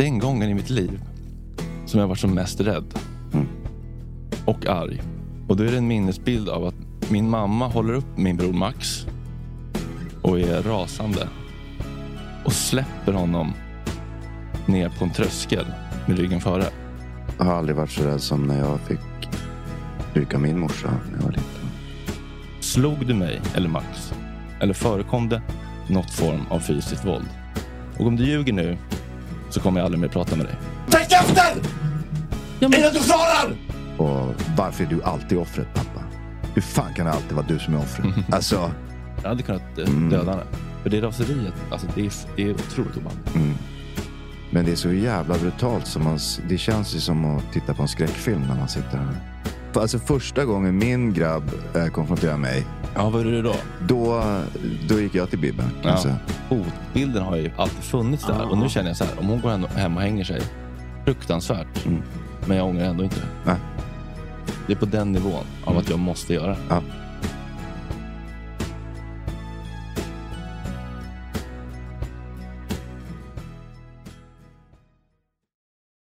den gången i mitt liv som jag var som mest rädd. Mm. Och arg. Och då är det en minnesbild av att min mamma håller upp min bror Max och är rasande. Och släpper honom ner på en tröskel med ryggen före. Jag har aldrig varit så rädd som när jag fick stryka min morsa när jag var liten. Slog du mig eller Max? Eller förekom det något form av fysiskt våld? Och om du ljuger nu så kommer jag aldrig mer prata med dig. Tänk efter! Innan du svarar! Och varför är du alltid offret pappa? Hur fan kan det alltid vara du som är offret? Alltså, Jag hade kunnat eh, Mm. döda henne. För det raseriet, alltså det är, det är otroligt obehagligt. mm. Men det är så jävla brutalt. Som man, det känns ju som att titta på en skräckfilm när man sitter här. Alltså första gången min grabb eh, konfronterade mig, Ja, vad är det då? då, då gick jag till Bibeln. Ja. säga. Hotbilden har ju alltid funnits där. Och nu känner jag så här, om hon går hem- hem och hänger sig, fruktansvärt. Mm. Men jag ångrar ändå inte. Nej. Det är på den nivån av att jag måste göra det. Ja.